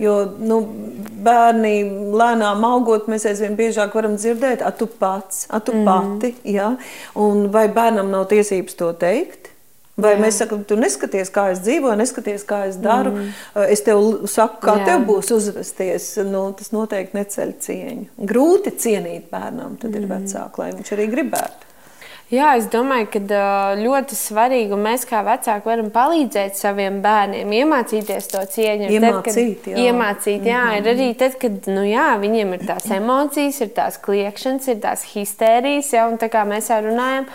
Jo nu, bērni lēnām augot, mēs aizvien biežāk varam dzirdēt, a tu pats, a tu mm. pati, jā. Un vai bērnam nav tiesības to teikt? Vai Jā. mēs sakām, tu neskaties, kā es dzīvoju, neskaties, kā es daru. Mm. Es tev saku, kā Jā. tev būs uzvesties. Nu, tas noteikti neceļ cieņu. Grūti cienīt bērnam, tad mm. ir vecāki, lai viņš arī gribētu. Jā, es domāju, ka ļoti svarīgi, mēs kā vecāki varam palīdzēt saviem bērniem iemācīties to cieņu. Iemācīt, tad, kad, jā. Iemācīt, jā, ir arī tad, kad nu, jā, viņiem ir tās emocijas, ir tās kliekšanas, ir tās histērijas, ja, un tā kā mēs jau runājam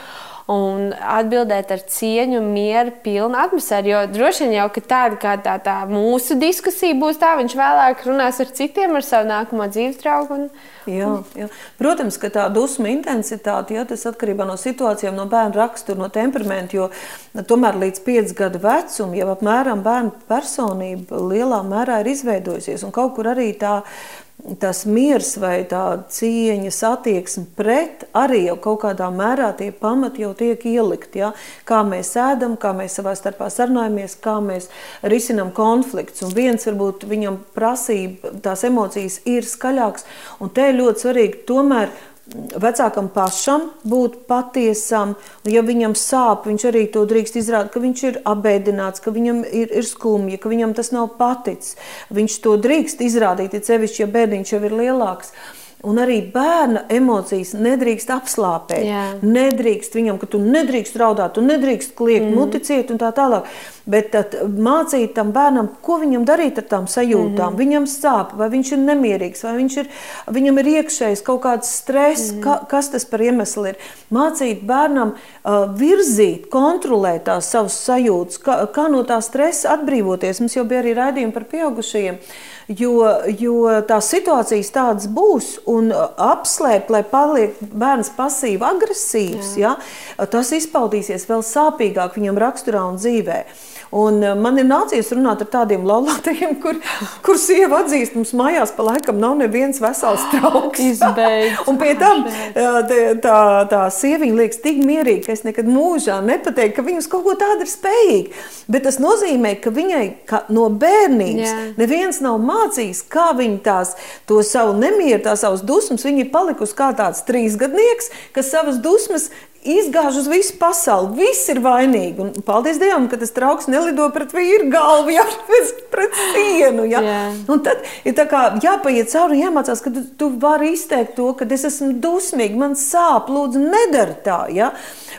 un atbildēt ar cieņu, mieru, pilnu atmosfēru. Jo droši vien jau tāda kā tā, tā mūsu diskusija būs tā, viņš vēlāk runās ar citiem, ar savu nākamo dzīves draugu. Un, Jā, jā. Protams, ka tā dusmu intensitāte tas atkarībā no situācijām, no bērna rakstura, no temperamenta. Jo tomēr līdz 5 gadu vecumam jau apmēram bērna personība lielā mērā ir izveidojusies. Un kaut kur arī tā tas miers vai tā cieņas attieksme pret arī jau kaut kādā mērā tie pamati jau tiek ielikt. Ja? Kā mēs ēdam, kā mēs savā starpā sarunājamies, kā mēs risinām konflikts. Un viens varbūt viņam prasība, tās emocijas ir skaļāks, un te ir ļoti svarīgi tomēr vecākam pašam būt patiesam. Ja viņam sāp, viņš arī to drīkst izrādīt, ka viņš ir abēdināts, ka viņam ir, ir skumji, ka viņam tas nav paticis. Viņš to drīkst izrādīt, ja sevišķi, ja bērniņš jau ir lielāks. Un arī bērna emocijas nedrīkst apslāpēt. Jā. Nedrīkst viņam, ka tu nedrīkst raudāt, tu nedrīkst kliegt, mm. muticēt un tā tālāk. Bet mācīt tam bērnam, ko viņam darīt ar tām sajūtām. Mm. Viņam sāp, vai viņš ir nemierīgs, vai viņš ir, viņam ir iekšējs kaut kāds stress, mm. ka, kas tas par iemeslu ir. Mācīt bērnam uh, virzīt, kontrolēt tās savas sajūtas, kā, kā no tā stresa atbrīvoties. Mums jau bija arī raidījumi par pieaugušajiem. Jo, jo tās situācijas tādas būs, un apslēpt, lai paliek bērns pasīvi agresīvs, Jā. ja, tas izpaudīsies vēl sāpīgāk viņam raksturā un dzīvē. Un eh, man ir nācies runāt ar tādiem laulātajiem, kur, kur sieva atzīst, mums mājās pa laikam nav neviens vesels trauks. un pie tam eh, tā, tā sieviņa liekas tik mierīga, ka es nekad mūžā nepateiktu, ka viņas kaut ko tādu ir spējīga. Bet tas nozīmē, ka viņai ka no bērnības Jā. neviens nav mācījis, kā viņa tās, to savu nemieru, tās savas dusmas, viņa ir palikusi kā tāds trīsgadnieks, kas savas dusmas izgāž uz visu pasauli. Viss ir vainīgi. Un, paldies Dievam, ka tas trauks nelido pret vīru galvu, ja pret sienu. Ja? Yeah. Un tad ir kā, jāpaiet cauri, jāmācās, ka tu, tu vari izteikt to, ka es esmu dusmīga, man sāp, lūdzu, nedara tā. Ja?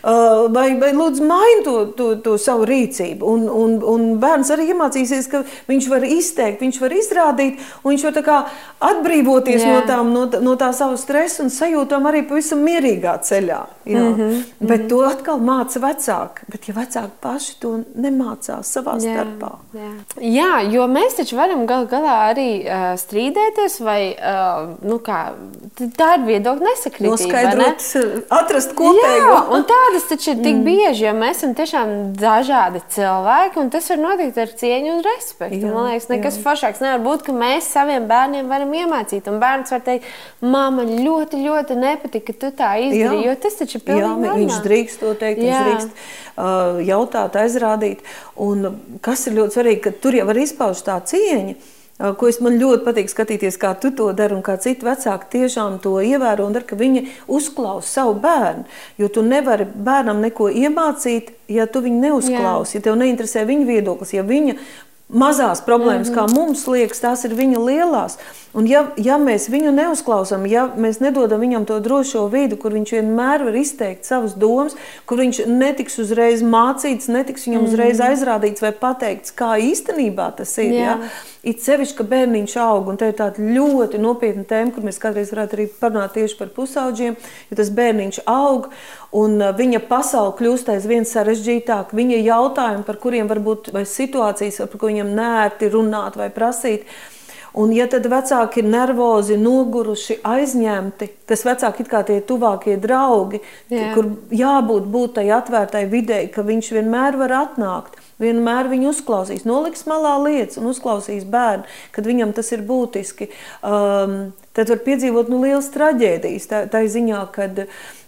Uh, vai, vai lūdzu, maini to, to, to savu rīcību. Un, un, un bērns arī iemācīsies, ka viņš var izteikt, viņš var izrādīt, un viņš var atbrīvoties yeah. no, tām, no, no tā sava stresa un sajūtām arī pavisam mierīgā ceļā. Jā. Mm -hmm. -hmm. Bet to atkal māca vecāki. Bet, ja vecāki paši to nemācās savā jā, starpā, jā. jā, jo mēs taču varam gal galā arī uh, strīdēties, vai uh, nu kā, tā ir viedokļa nesakritība. Noskaidrot, atrast kopēju. Jā, un tādas taču ir tik mm. bieži, jo mēs esam tiešām dažādi cilvēki, un tas var notikt ar cieņu un respektu. Jā, Man liekas, nekas jā. foršāks nevar būt, ka mēs saviem bērniem varam iemācīt. Un bērns var teikt, māma ļoti, ļoti nepatika, ka tu tā izdarīji, jo tas taču ir pilnīgi normāli. Viņš drīkst to teikt, Jā. viņš drīkst uh, jautāt, aizrādīt. Un kas ir ļoti svarīgi, ka tur jau var izpaust tā cieņa. Uh, ko es man ļoti patīk skatīties, kā tu to dari, un kā citi vecāki tiešām to ievēro un dara, ka viņi uzklausa savu bērnu. Jo tu nevari bērnam neko iemācīt, ja tu viņu neuzklausi, ja tev neinteresē viņa viedoklis, ja viņa mazās problēmas, mm -hmm. kā mums liekas, tās ir viņa lielās. Un ja, ja mēs viņu neuzklausām, ja mēs nedodam viņam to drošo vidi, kur viņš vienmēr var izteikt savas domas, kur viņš netiks uzreiz mācīts, netiks viņam uzreiz mhm. aizrādīts vai pateikts, kā īstenībā tas ir. Jā. Ja? It sevišķi, ka bērniņš aug, un tā ir tāda ļoti nopietna tēma, kur mēs kādreiz varētu arī parunāt tieši par pusauģiem, jo tas bērniņš aug, un uh, viņa pasaule kļūst aizvien sarežģītāk. Viņa jautājumi, par kuriem varbūt, vai situācijas, par viņam nērti runāt vai prasīt, Un, ja tad vecāki ir nervozi, noguruši, aizņemti, tas vecāki ir kā tie tuvākie draugi, Jā. kur jābūt būt tai atvērtai videi, ka viņš vienmēr var atnākt. Vienmēr viņu uzklausīs, noliks malā lietas un uzklausīs bērnu, kad viņam tas ir būtiski. Um, tad var piedzīvot nu, lielas traģēdijas. Tā, tā ziņā, kad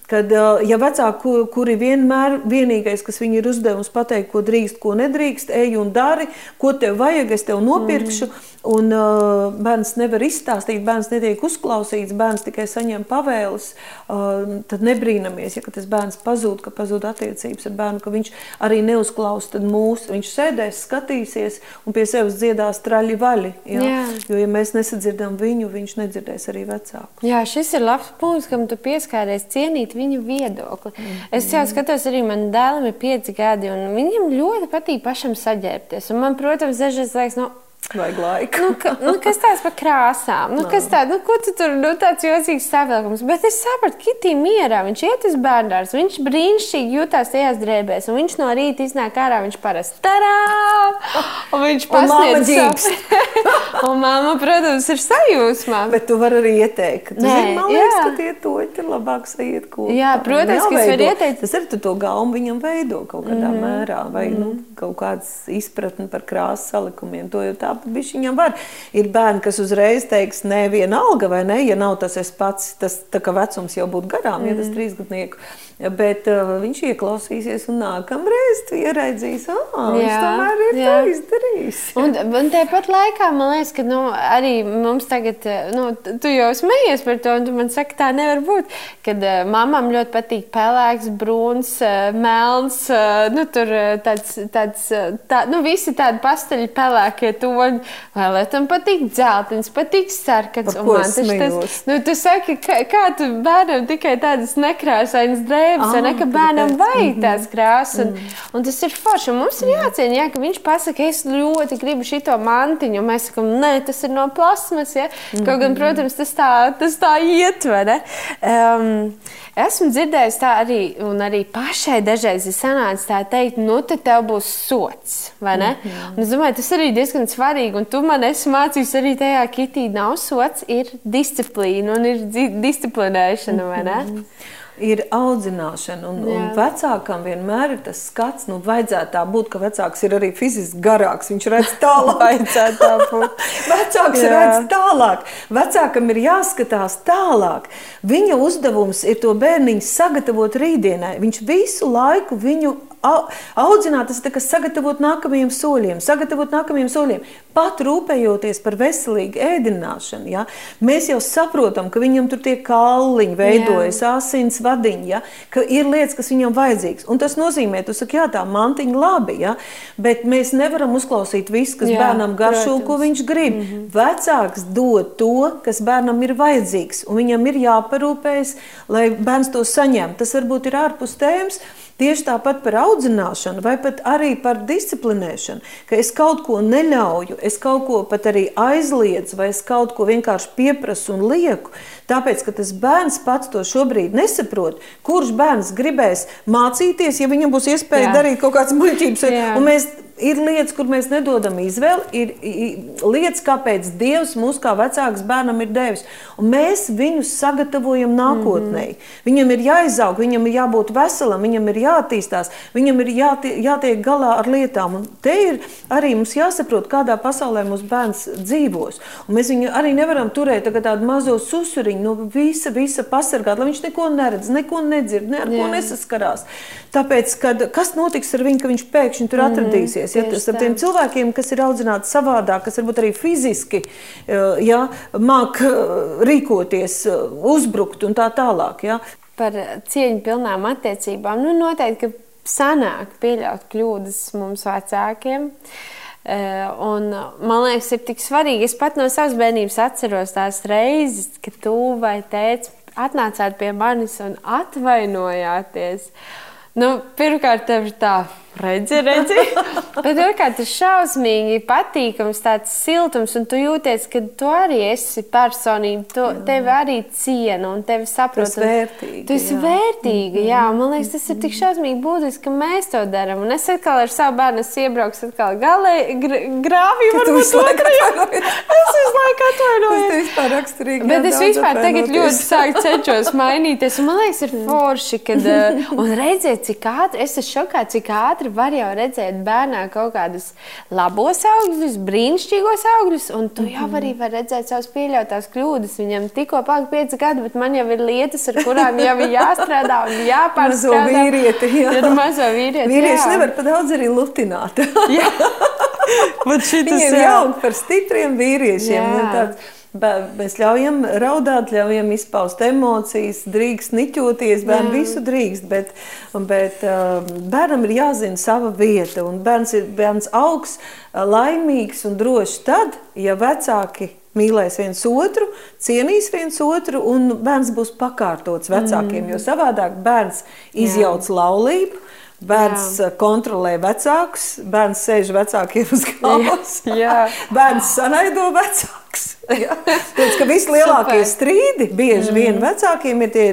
Kad, ja vecāki, kuri vienmēr vienīgais, kas viņi ir uzdevums pateikt, ko drīkst, ko nedrīkst, ej un dari, ko tev vajag, es tev nopirkšu, mm. Un uh, bērns nevar izstāstīt, bērns netiek uzklausīts, bērns tikai saņem pavēles, uh, tad nebrīnamies, ja tas bērns pazūd, ka pazūd attiecības ar bērnu, ka viņš arī neuzklaus mūs, viņš sēdēs, skatīsies un pie sevis dziedās traļi vaļi, ja? Jā. jo ja mēs nesadzirdam viņu, viņš nedzirdēs arī vecāku. Jā, šis ir labs punkts, kam tu pieskāries cienīt viņu viedokli. Mm -hmm. Es jau skatos, arī manam dēlam ir pieci gadi, un viņam ļoti patīk pašam saģērbties. Un man, protams, dažreiz liekas, no, Vajag laiku. nu, ka, nu, kas tāds par krāsām? Nu, kas tāds, nu, tur, nu, tāds jocīgs savilkums. Bet es sapratu, ka Kitī mierā, viņš iet uz bērndārs, viņš brīnišķīgi jūtās tajās drēbēs, un viņš no rīta iznāk ārā, viņš parasti tarā! Un viņš pasniedz savu. un mamma, protams, ir sajūsmā. Bet tu vari arī ieteikt. Tu Nē, zini, man liekas, jā. ka tie toķi ir labāk sajiet kopā. Jā, protams, ka es varu ieteikt. Tas ir tu to gaumu viņam veido kaut kādā mm mērā, vai, mm nu, kaut kāds izpratni par krāsu salikumiem. To jau tā tā viņam var. Ir bērni, kas uzreiz teiks, nē, viena alga vai ne, ja nav tas es pats, tas tā kā vecums jau būtu garām, mm. ja tas trīsgadnieku. Bet uh, viņš ieklausīsies un nākamreiz tu ieraidzīs, ah, viņš tomēr ir jā. tā izdarījis. un, un tāpat laikā man liekas, ka nu, arī mums tagad, nu, tu jau smējies par to, un tu man saki, tā nevar būt, kad uh, mamam ļoti patīk pelēks, brūns, uh, melns, uh, nu, tur uh, tāds, tāds, uh, tā, nu, visi tādi pasteļi pelēkie toņi, vai lai tam patīk dzeltens, patīk sarkans, un man tas, tas, nu, tu saki, kā, kā tu bērnam tikai tādas nekrāsainas drēbes, drēbes, ah, ne, ka bērnam vajag mm-hmm. tās krāsas. Un, mm. un tas ir forši. Mums ir jāciena, ja, ka viņš pasakā, es ļoti gribu šo mantiņu. Mēs sakām, nē, tas ir no plasmas. Ja? Kaut gan, mm-hmm. protams, tas tā, tas tā ietver. Um, esmu dzirdējis tā arī, un arī pašai dažreiz ir sanācis tā teikt, nu, te tev būs sots? Mm -hmm. Es domāju, tas arī diezgan svarīgi, un tu man esi mācījis arī tajā, ka kitī nav sots, ir disciplīna un ir disciplinēšana? Mm -hmm ir audzināšana. Un, un vecākam vienmēr ir tas skats, nu, vajadzētu tā būt, ka vecāks ir arī fiziski garāks. Viņš redz tālāk, tā vecāks Jā. redz tālāk. Vecākam ir jāskatās tālāk. Viņa uzdevums ir to bērniņu sagatavot rītdienai. Viņš visu laiku viņu audzināt, tas ir sagatavot nākamajiem soļiem, sagatavot nākamajiem soļiem, pat rūpējoties par veselīgu ēdināšanu. Ja? Mēs jau saprotam, ka viņam tur tie kauliņi veidojas, jā. asins vadiņi, ja? ka ir lietas, kas viņam vajadzīgs. Un tas nozīmē, tu saki, jā, tā mantiņa labi, ja? bet mēs nevaram uzklausīt visu, kas jā, bērnam garšo, ko viņš grib. Mm -hmm. Vecāks dod to, kas bērnam ir vajadzīgs, un viņam ir jāparūpējas, lai bērns to saņem. Tas varbūt ir ārpus tēmas. Tieši tāpat par audzināšanu, vai pat arī par disciplinēšanu, ka es kaut ko neļauju, es kaut ko pat arī aizliedzu, vai es kaut ko vienkārši pieprasu un lieku. Tāpēc, ka tas bērns pats to šobrīd nesaprot, kurš bērns gribēs mācīties, ja viņam būs iespēja Jā. darīt kaut kādas muļķības. Ir lietas, kur mēs nedodam izvēli, ir, ir lietas, kāpēc Dievs mūs kā vecāks bērnam ir devis. Un mēs viņus sagatavojam nākotnē. Mm -hmm. Viņam ir jāizaug, viņam ir jābūt veselam, viņam ir jāattīstās, viņam ir jātie, jātiek galā ar lietām. Un te ir arī mums jāsaprot, kādā pasaulē mūsu bērns dzīvos. Un mēs viņu arī nevaram turēt tādu mazo susuriņu, no visa, visa pasargāt, lai viņš neko neredz, neko nedzird, ne ar Jā. ko nesaskarās. Tāpēc, kad, kas notiks ar viņu, ka viņš pēkšņi tur mm -hmm. atradīsies? Attiekties. Ja, ar tiem cilvēkiem, kas ir audzināti savādāk, kas varbūt arī fiziski eh, ja, māk eh, rīkoties, eh, uzbrukt un tā tālāk. Ja. Par cieņu pilnām attiecībām nu, noteikti sanāk pieļaut kļūdas mums vecākiem. Un, man liekas, ir tik svarīgi. Es pat no savas bērnības atceros tās reizes, kad tu vai tēvs atnācāt pie manis un atvainojāties. Nu, pirmkārt, tev ir tā Redzi, redzi. Bet kā tas šausmīgi patīkams, tāds siltums, un tu jūties, ka tu arī esi personība, tu, jā. tevi arī ciena un tevi saprot. Tu esi vērtīga. Tu esi jā. vērtīga, jā. Man liekas, tas ir tik šausmīgi būtiski, ka mēs to darām. Un es atkal ar savu bērnu iebraukšu atkal galē, gr grāvī, varbūt otrajā. Es visu laiku atvainojos. Tas vispār raksturīgi. Bet es vispār tagad ļoti sāku cenšos mainīties, un man liekas, ir forši, kad, uh, un redziet, cik ātri, es esmu šokā, cik ātri ātri var jau redzēt bērnā kaut kādus labos augļus, brīnišķīgos augļus, un tu jau arī vari redzēt savas pieļautās kļūdas. Viņam tikko pāk pieci gadi, bet man jau ir lietas, ar kurām jau ir jāstrādā un jāpārstrādā. Mazo vīrieti, jā. Ir mazo vīrieti, Vīrieši jā. nevar pa daudz arī lutināt. jā. Viņiem jāaug par stipriem vīriešiem. Jā. Tāds, Mēs ļaujam raudāt, ļaujam izpaust emocijas, drīkst niķoties, bērnu visu drīkst, bet, bet uh, bērnam ir jāzina sava vieta. Bērns ir bērns augs, uh, laimīgs un drošs tad, ja vecāki mīlēs viens otru, cienīs viens otru, un bērns būs pakārtots vecākiem. Mm. Jo savādāk bērns izjauc Jā. laulību. Bērns Jā. kontrolē vecākus, bērns sēž vecākiem uz galvas. bērns sanaido vecākus. Ja? Tāpēc, ka vislielākie strīdi bieži mm. vien vecākiem ir tie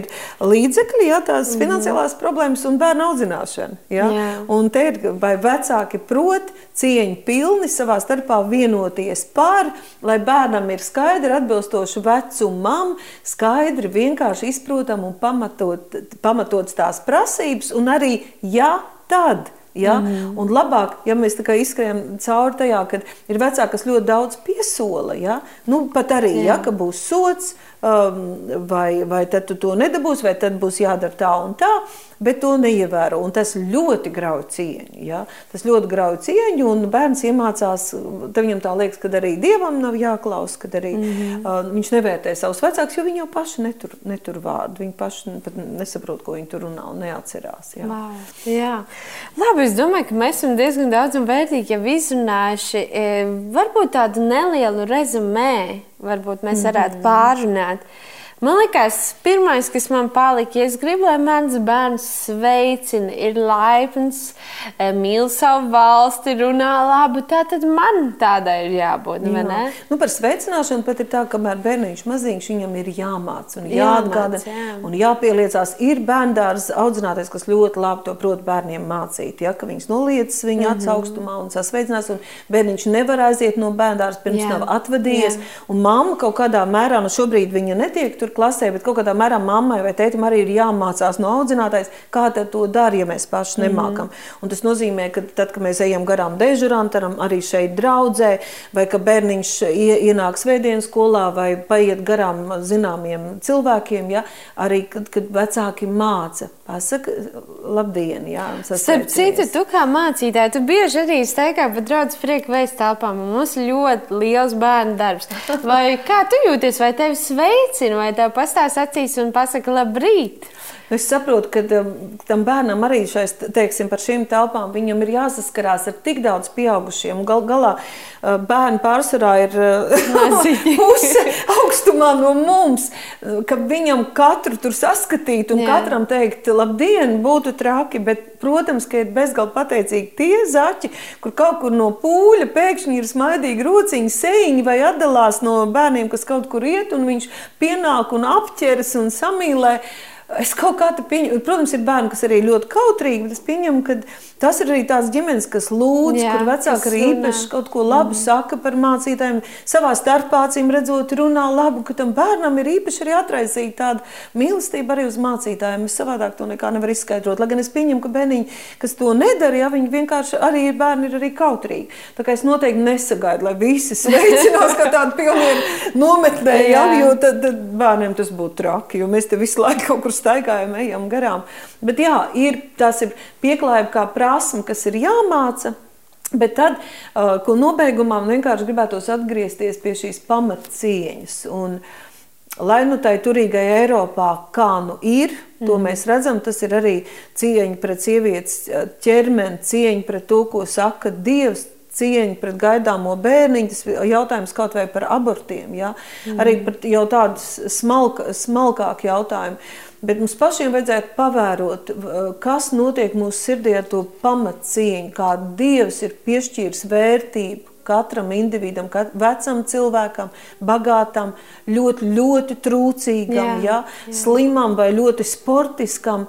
līdzekļi, ja, tās mm. finansiālās problēmas un bērnu audzināšana. Ja? Jā. Un te ir, vai vecāki prot cieņu pilni savā starpā vienoties par, lai bērnam ir skaidri atbilstoši vecumam, skaidri vienkārši izprotam un pamatot, pamatots tās prasības un arī, ja tad Ja? Mm. Un labāk, ja mēs izskrējam cauri tajā, kad ir vecāki, kas ļoti daudz piesola, ja? nu, pat arī, Jā. ja, ka būs sots, um, vai, vai tad tu to nedabūsi, vai tad būs jādara tā un tā bet to neievēro. Un tas ļoti grauj cieņu. Ja? Tas ļoti grauj cieņu, un bērns iemācās, tad viņam tā liekas, ka arī dievam nav jāklaus, kad arī mm -hmm. uh, viņš nevērtē savus vecākus, jo viņi jau paši netur, netur vārdu. Viņi paši nesaprot, ko viņi tur runā un neatcerās. Ja? Wow. Jā. Labi, es domāju, ka mēs esam diezgan daudz un vērtīgi jau izrunājuši. E, varbūt tādu nelielu rezumē, varbūt mēs varētu mm -hmm. pārunāt. Man liekas, pirmais, kas man palika, ja es gribu, lai mans bērns sveicina, ir laipns, eh, mīl savu valsti, runā labi, tā tad man tādai ir jābūt. Jā. Nu, par sveicināšanu pat ir tā, kamēr bērniņš maziņš, viņam ir jāmāc un jāatgādina jā. un jāpieliecās. Ir bērndārs audzinātais, kas ļoti labi to prot bērniem mācīt, ja, ka viņas noliecas viņa mm -hmm. atsaugstumā un sasveicinās, un bērniņš nevar aiziet no bērndārs pirms jā. nav atvadījies, jā. un mamma kaut kādā mērā, nu šobrīd viņa netiek tur klasē, bet kaut kādā mērā mammai vai tētim arī ir jāmācās no audzinātājs, kā to dara, ja mēs paši nemākam. Mm. Un tas nozīmē, ka tad, kad mēs ejam garām dežurantam, arī šeit draudzē, vai ka bērniņš ienāk svētdienas skolā vai paiet garām zināmiem cilvēkiem, ja, arī kad, kad vecāki māca. Pasaka, labdien, jā. Starp citu, tu kā mācītāja, tu bieži arī steigā pa draudz prieku veids telpām, un mums ļoti liels bērnu darbs. Vai kā tu jūties, vai tevi sveicina, vai tev pastāst acīs un pasaka labrīt. Es saprotu, ka um, tam bērnam arī šais, teiksim, par šīm telpām viņam ir jāsaskarās ar tik daudz pieaugušiem. Gal galā uh, bērni pārsvarā ir uh, puse augstumā no mums, ka viņam katru tur saskatīt un Jā. katram teikt, labdien, būtu traki, bet, protams, ka ir bezgalīgi pateicīgi tie zaķi, kur kaut kur no pūļa pēkšņi ir smaidīgi rociņi, sejiņi vai atdalās no bērniem, kas kaut kur iet un viņš pienāk un apķeras un samīlē. Es kaut kā tādu pieņemu, protams, ir bērni, kas arī ļoti kautrīgi, bet es pieņemu, ka tas ir arī tās ģimenes, kas lūdz, Jā, kur vecāki arī īpaši kaut ko labu mm. saka par mācītājiem. Savā starpā acīm redzot, runā labu, ka tam bērnam ir īpaši arī atraisīta tāda mīlestība arī uz mācītājiem. Es savādāk to nekā nevaru izskaidrot. Lai gan es pieņemu, ka bērniņi, kas to nedara, ja viņi vienkārši arī ir bērni, ir arī kautrīgi. Tā kā es noteikti nesagaidu, lai visi sveicinās, kā tādu pilnīgi nometnē, ja, jo tad, tad bērniem tas būtu traki, jo mēs te visu laiku kaut kur staigājam, ejam garām. Bet jā, ir, tas ir pieklājība kā prasme, kas ir jāmāca. Bet tad, uh, ko nobeigumā vienkārši gribētos atgriezties pie šīs pamatcieņas. Un, lai nu tai turīgai Eiropā kā nu ir, to mm. mēs redzam, tas ir arī cieņa pret sievietes uh, ķermeni, cieņa pret to, ko saka Dievs, cieņa pret gaidāmo bērniņu, tas jautājums kaut vai par abortiem, ja? mm. arī par jau tādu smalk, smalkāku jautājumu. Bet mums pašiem vajadzētu pavērot, kas notiek mūsu sirdī ar to pamatcieņu, kā Dievs ir piešķīris vērtību katram individam, kat, vecam cilvēkam, bagātam, ļoti, ļoti trūcīgam, jā, ja, jā. slimam vai ļoti sportiskam.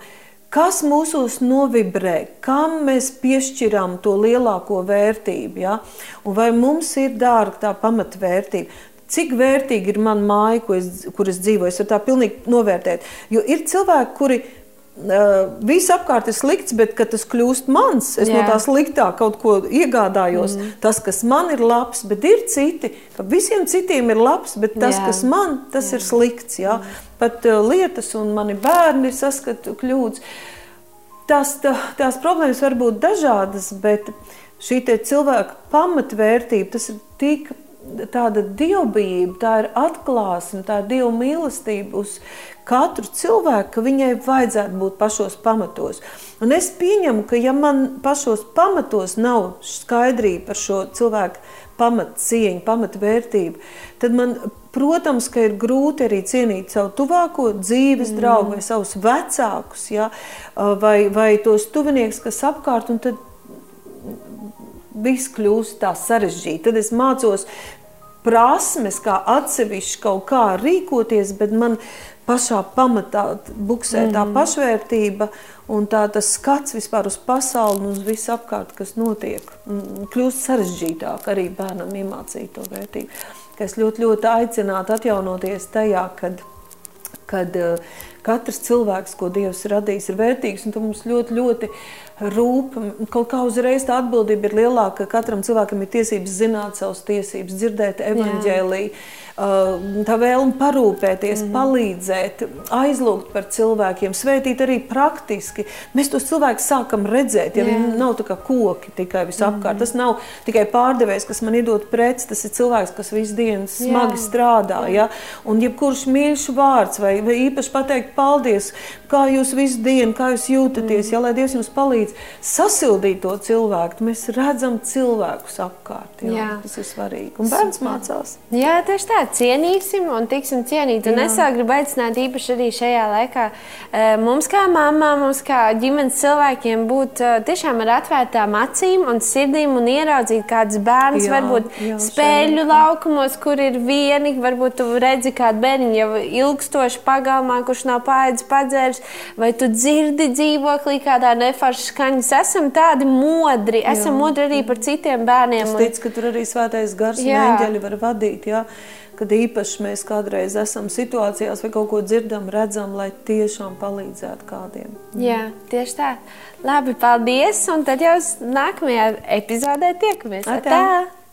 Kas mūsos novibrē, kam mēs piešķiram to lielāko vērtību? Ja? Un vai mums ir dārga tā pamatvērtība? Cik vērtīgi ir mana māja, es, kur es dzīvoju. Es varu tā pilnīgi novērtēt. Jo ir cilvēki, kuri Uh, viss apkārt ir slikts, bet kad tas kļūst mans, es Jā. no tā sliktā kaut ko iegādājos. Mm. Tas, kas man ir labs, bet ir citi, ka visiem citiem ir labs, bet tas, Jā. kas man, tas Jā. ir slikts. Jā. Mm. Pat uh, lietas un mani bērni saskata kļūdas. Tās, tā, tās problēmas var būt dažādas, bet šī cilvēka pamatvērtība, tas ir tik tāda dievbijība, tā ir atklāsme, tā ir dieva mīlestība uz katru cilvēku, ka viņai vajadzētu būt pašos pamatos. Un es pieņemu, ka ja man pašos pamatos nav skaidrība par šo cilvēku pamatcieņu, pamatvērtību, tad man, protams, ka ir grūti arī cienīt savu tuvāko dzīves mm. draugu vai savus vecākus, ja, vai, vai tos tuvinieks, kas apkārt, un tad viss kļūst tā sarežģīti. Tad es mācos prasmes, kā atsevišķi kaut kā rīkoties, bet man pašā pamatā buksē tā mm. pašvērtība un tā, tas skats vispār uz pasauli un uz visu apkārt, kas notiek. Kļūst sarežģītāk arī bērnam iemācīt to vērtību. Es ļoti, ļoti aicinātu atjaunoties tajā, kad, kad uh, katrs cilvēks, ko Dievs radījis, ir vērtīgs. Un mums ļoti, ļoti rūp. Kaut kā uzreiz tā atbildība ir lielāka, ka katram cilvēkam ir tiesības zināt savas tiesības, dzirdēt evaņģēlīju. Jā tā vēlme parūpēties, mm. palīdzēt, aizlūgt par cilvēkiem, svētīt arī praktiski. Mēs tos cilvēkus sākam redzēt, ja Jā. viņi nav tā kā koki tikai visapkārt. Mm. Tas nav tikai pārdevējs, kas man iedod preces, tas ir cilvēks, kas visu dienu smagi Jā. strādā. Jā. Ja? Un jebkurš mīļš vārds vai, vai īpaši pateikt paldies, kā jūs visu dienu, kā jūs jūtaties, mm. ja lai Dievs jums palīdz sasildīt to cilvēku. Mēs redzam cilvēkus apkārt. Jā. Jā. Tas ir svarīgi. Un bērns mācās. Jā, tieši tā cienīsim un tiksim cienīti. Un es vēl gribu aicināt īpaši arī šajā laikā eh, mums kā mamām, mums kā ģimenes cilvēkiem būt eh, tiešām ar atvērtām acīm un sirdīm un ieraudzīt kādus bērnus, jā, varbūt jā, spēļu šeit. laukumos, kur ir vieni, varbūt tu redzi kādu bērnu jau ilgstoši pagalmā, kurš nav pāēdis padzērs, vai tu dzirdi dzīvoklī kādā neforšas skaņas. Esam tādi modri, esam jā. modri arī par citiem bērniem. Es ticu, ka tur arī svētais gars jā. un eņģeļi var vadīt. Jā kad īpaši mēs kādreiz esam situācijās vai kaut ko dzirdam, redzam, lai tiešām palīdzētu kādiem. Jā, tieši tā. Labi, paldies, un tad jau nākamajā epizodē tiekamies. Atā. Atā.